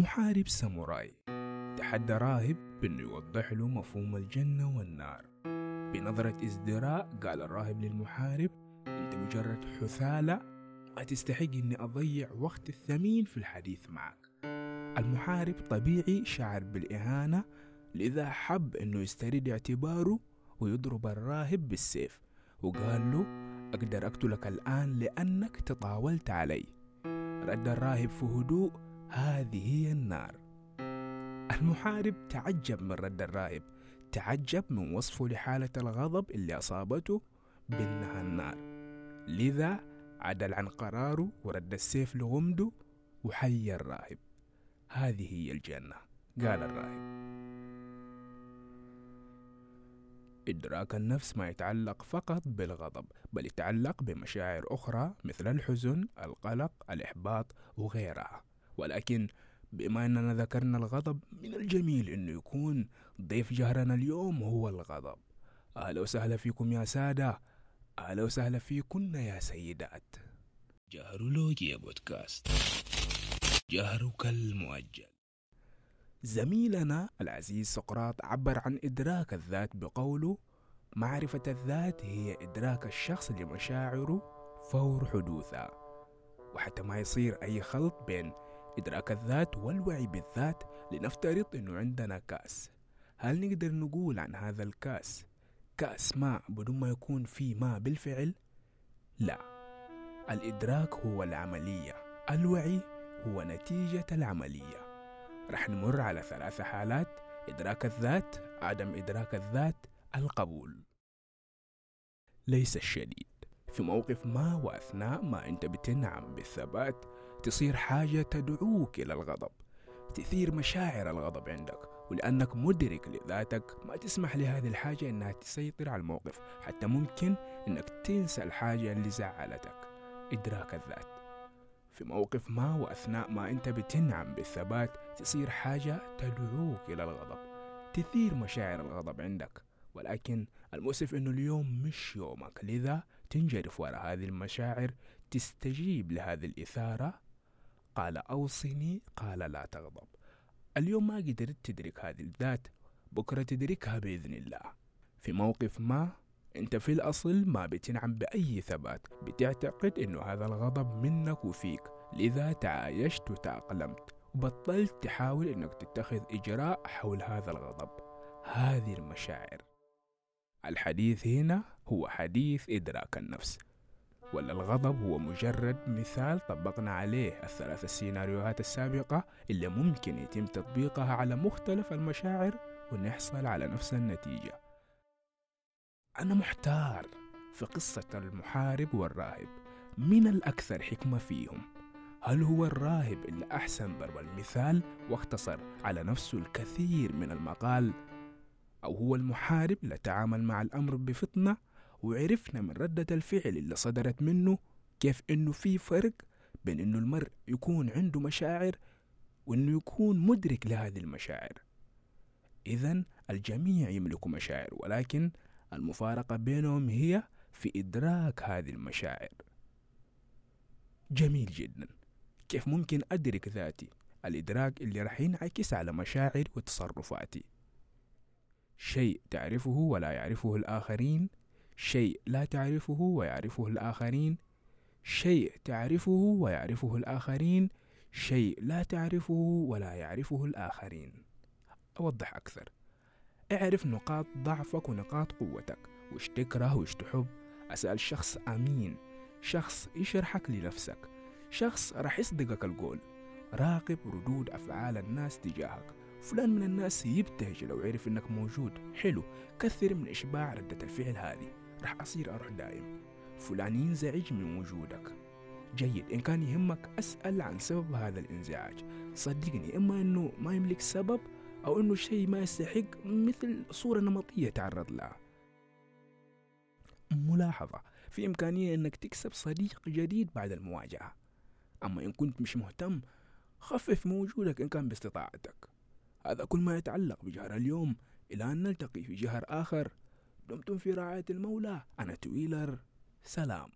محارب ساموراي. تحدى راهب بأنه يوضح له مفهوم الجنة والنار. بنظرة ازدراء قال الراهب للمحارب أنت مجرد حثالة ما تستحق أني أضيع وقت الثمين في الحديث معك. المحارب طبيعي شعر بالإهانة لذا حب أنه يسترد اعتباره ويضرب الراهب بالسيف. وقال له أقدر أقتلك الآن لأنك تطاولت علي. رد الراهب في هدوء هذه هي النار. المحارب تعجب من رد الراهب تعجب من وصفه لحالة الغضب اللي أصابته بأنها النار. لذا عدل عن قراره ورد السيف لغمده وحي الراهب هذه هي الجنة قال الراهب إدراك النفس ما يتعلق فقط بالغضب بل يتعلق بمشاعر أخرى مثل الحزن، القلق، الإحباط وغيرها. ولكن بما أننا ذكرنا الغضب من الجميل أنه يكون ضيف جهرنا اليوم هو الغضب. أهلا وسهلا فيكم يا سادة. أهلا وسهلا فيكن يا سيدات. جهرولوجيا بودكاست. جهرك المؤجل. زميلنا العزيز سقراط عبر عن إدراك الذات بقوله معرفة الذات هي إدراك الشخص لمشاعره فور حدوثها وحتى ما يصير أي خلط بين إدراك الذات والوعي بالذات لنفترض أنه عندنا كأس. هل نقدر نقول عن هذا الكأس؟ كأس ماء بدون ما يكون فيه ماء بالفعل؟ لا. الإدراك هو العملية. الوعي هو نتيجة العملية. رح نمر على ثلاث حالات. إدراك الذات عدم إدراك الذات القبول. ليس الشديد. في موقف ما وأثناء ما أنت بتنعم بالثبات تصير حاجة تدعوك إلى الغضب تثير مشاعر الغضب عندك ولأنك مدرك لذاتك ما تسمح لهذه الحاجة إنها تسيطر على الموقف حتى ممكن إنك تنسى الحاجة اللي زعلتك. إدراك الذات. في موقف ما وأثناء ما أنت بتنعم بالثبات تصير حاجة تدعوك إلى الغضب تثير مشاعر الغضب عندك. ولكن المؤسف أنه اليوم مش يومك لذا تنجرف وراء هذه المشاعر تستجيب لهذه الإثارة قال أوصني قال لا تغضب. اليوم ما قدرت تدرك هذه الذات بكرة تدركها بإذن الله. في موقف ما أنت في الأصل ما بتنعم بأي ثبات بتعتقد انه هذا الغضب منك وفيك. لذا تعايشت وتأقلمت وبطلت تحاول إنك تتخذ إجراء حول هذا الغضب. هذه المشاعر. الحديث هنا هو حديث إدراك النفس. ولا الغضب هو مجرد مثال طبقنا عليه الثلاث السيناريوهات السابقة اللي ممكن يتم تطبيقها على مختلف المشاعر ونحصل على نفس النتيجة. أنا محتار في قصة المحارب والراهب. من الأكثر حكمة فيهم؟ هل هو الراهب اللي أحسن ضرب المثال واختصر على نفسه الكثير من المقال أو هو المحارب اللي تعامل مع الأمر بفطنة وعرفنا من ردة الفعل اللي صدرت منه كيف إنه في فرق بين إنه المرء يكون عنده مشاعر وإنه يكون مدرك لهذه المشاعر. إذا الجميع يملك مشاعر ولكن المفارقة بينهم هي في إدراك هذه المشاعر. جميل جدا. كيف ممكن أدرك ذاتي؟ الإدراك اللي راح ينعكس على مشاعري وتصرفاتي. شيء تعرفه ولا يعرفه الآخرين شيء لا تعرفه ويعرفه الآخرين. شيء تعرفه ويعرفه الآخرين. شيء لا تعرفه ولا يعرفه الآخرين. أوضح أكثر. اعرف نقاط ضعفك ونقاط قوتك. وش تكره وش تحب؟ أسأل شخص أمين. شخص يشرحك لنفسك. شخص راح يصدقك القول. راقب ردود أفعال الناس تجاهك. فلان من الناس يبتهج لو عرف إنك موجود. حلو. كثر من إشباع ردة الفعل هذه. راح أصير أروح دايم فلان ينزعج من وجودك. جيد إن كان يهمك أسأل عن سبب هذا الانزعاج. صدقني إما إنه ما يملك سبب أو إنه شيء ما يستحق مثل صورة نمطية تعرض لها. ملاحظة في إمكانية أنك تكسب صديق جديد بعد المواجهة. أما إن كنت مش مهتم خفف من وجودك إن كان باستطاعتك. هذا كل ما يتعلق بجهر اليوم إلى أن نلتقي في جهر آخر. دمتم في رعاية المولى. أنا تويلر. سلام.